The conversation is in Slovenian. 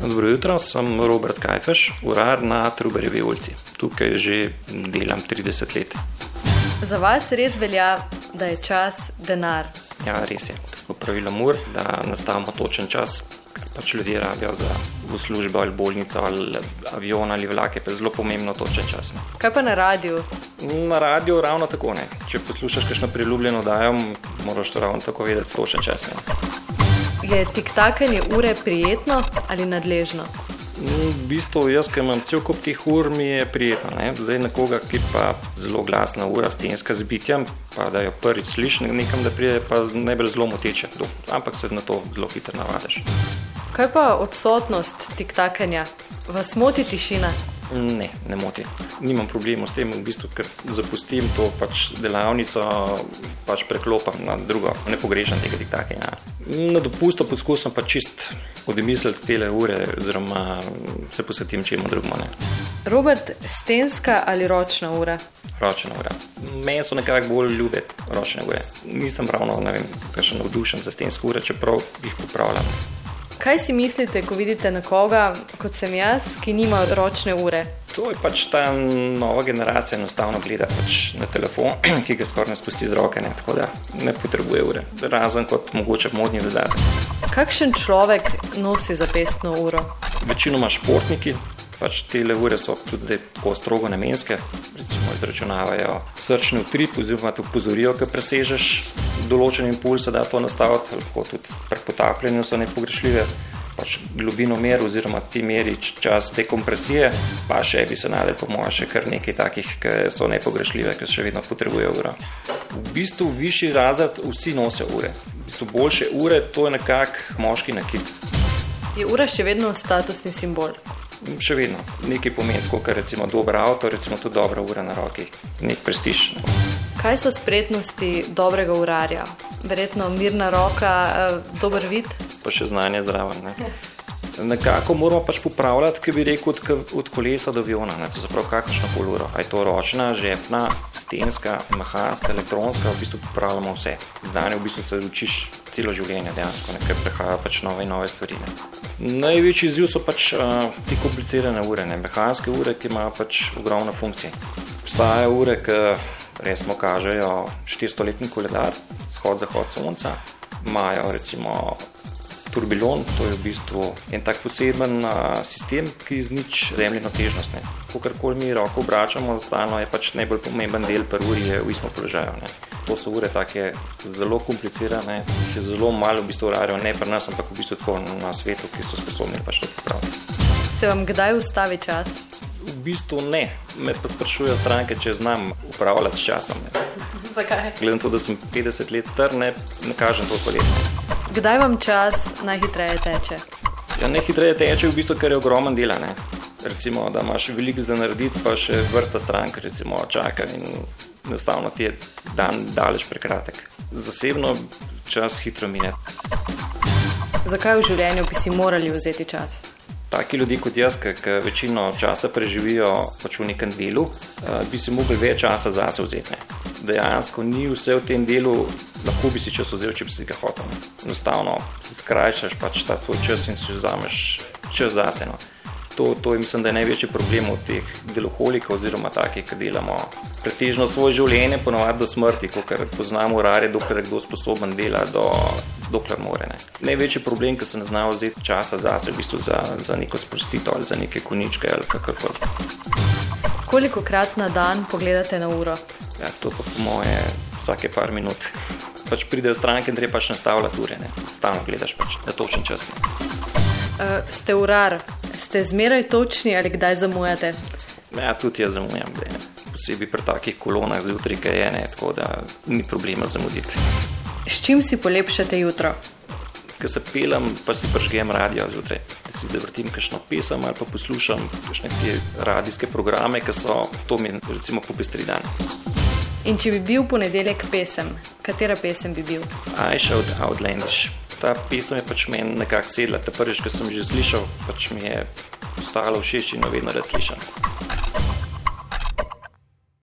Dobro jutro, sem Robert Kajfeš, urar na Trubarjevi ulici. Tukaj že delam 30 let. Za vas res velja, da je čas denar. Ja, res je. Tako pravilo mur, da nastavimo točen čas, ker pač ljudje rabijo za v službo ali bolnico ali avion ali vlak, je pa zelo pomembno točen čas. Ne. Kaj pa na radiju? Na radiju ravno tako ne. Če poslušaš kakšno priljubljeno dajo, moraš to ravno tako vedeti točen čas. Ne. Je tiktakanje ure prijetno ali nadležno? V bistvu, jaz, ki imam cel kup teh ur, mi je prijetno. Ne? Zdaj, nekoga, ki pa zelo glasna ura, stenska z bitjem, pa da jo prvič slišiš nekam, da pride, pa najbolj zelo moteče. Ampak se na to zelo hitro navadiš. Kaj pa odsotnost tiktakanja? Vas moti tišina? Ne, ne moti. Nimam problemov s tem, v bistvu, ker zapustim to pač delavnico, pač preklopim na drugo, ne pogrešam tega tiktakanja. Na dopustu poskusim pa čist odmisliti te ure, oziroma se posvetim čemu drugemu. Robert, stenska ali ročna ura? Ročna ura. Meni so nekako bolj ljube ročne ure. Nisem ravno, ne vem, kakšen navdušen za stenske ure, čeprav jih popravljam. Kaj si mislite, ko vidite nekoga, kot sem jaz, ki nima ročne ure? To je pač ta nova generacija, enostavno gleda pač na telefon, ki ga skoraj ne spusti z roke, ne, tako da ne potrebuje ure, razen kot mogoče modni dodatek. Kakšen človek nosi zapestno uro? Večinoma športniki, pač te ure so tudi tako strogo namenske, recimo izračunavajo srčni utrip, oziroma te upozorijo, ker presežeš določen impuls, da to nastaviti, lahko tudi pri potapljanju so nepogrešljive. Pač globino mer, oziroma ti meri čas dekompresije, pa še bi se najdel, po mojem, še kar nekaj takih, ki so nepogrešljive, ki še vedno potrebujejo uro. V bistvu višji razred vsi nosijo ure. V bistvu boljše ure, to je nekako moški nakit. Je ura še vedno statusni simbol? Še vedno. Nekaj pomeni, kot recimo dober avto, recimo tudi dobra ura na roki, nek prestiž. Kaj so spretnosti dobrega urarja? Verjetno mirna roka, eh, dober vid. Pa še znanje zraven. Ne? Nekako moramo pač popravljati, ki bi rekel, od, od kolesa do aviona. Zaprav kakšno koli uro. Je to ročna, žepna, stenska, mehanska, elektronska, v bistvu popravljamo vse. Znanje v bistvu se učiš celo življenje, dejansko nekaj prehaja pač nove in nove stvari. Ne. Največji izziv so pač uh, te komplicirane ure, ne. mehanske ure, ki imajo pač ogromno funkcije. Obstajajo ure, ki resmo kažejo 400-letni koledar, shod-zahod sonca, imajo recimo turbilon, to je v bistvu en tak poseben sistem, ki iznič zemljeno težnost. Kakorkoli mi roko obračamo, stalno je pač najbolj pomemben del per uri je v istem položaju. Ne. To so ure take zelo komplicirane, ki zelo malo v bistvu urarijo, ne pri nas, ampak v bistvu tako na svetu, ki so sposobni pač to popraviti. Se vam kdaj ustavi čas? V bistvu ne, me pa sprašujejo stranke, če znam upravljati s časom. Ne. Zakaj? Glede na to, da sem 50 let star, ne, ne kažem toliko let. Kdaj vam čas najhitreje teče? Ja, najhitreje teče v bistvu, ker je ogromen dela. Ne. Recimo, da imaš veliko za narediti, pa še vrsta strank recimo, čaka in enostavno ti je dan daleč prekratek. Zasebno čas hitro mine. Zakaj v življenju bi si morali vzeti čas? Taki ljudje kot jaz, ki večino časa preživijo pač v nekem delu, eh, bi si mogli več časa zase vzeti. Dejansko ni vse v tem delu, lahko bi si čas vzel, če bi si ga hotel. Enostavno si skrajšaš pač ta svoj čas in si vzameš čas zase. No. To, to je, mislim, da je največji problem od teh deloholikov, oziroma takih, ki delamo pretežno svoje življenje, ponovadi do smrti, ker poznamo urare, dokler je kdo sposoben delati do dokler more. Ne. Največji problem, ki se ne znajo vzeti časa za sebe, v bistvu za, za neko sprostitev ali za neke koničke ali kakorkoli. Koliko krat na dan pogledate na uro? Ja, to pa po moje vsake par minut. Pač pridejo stranke in treba pač nastavljati ure, ne. stalno gledaš pač na točen čas. Uh, ste urar, ste zmeraj točni ali kdaj zamujate? Ja, tudi jaz zamujam, posebej pri takih kolonah zjutraj, ki je ene, tako da ni problema zamuditi. S čim si polepšate jutro? Ko se pelem, pa si pržgem radio zjutraj. Si zavrtim kakšno pesem ali pa poslušam kakšne te radijske programe, ki so to mi recimo popestri dan. In če bi bil ponedeljek pesem, katera pesem bi bil? I showed Outlandish. Ta pesem je pač meni nekako sedla. Ta prvič, ko sem že slišal, pač mi je ostalo všeč in vedno rad slišam.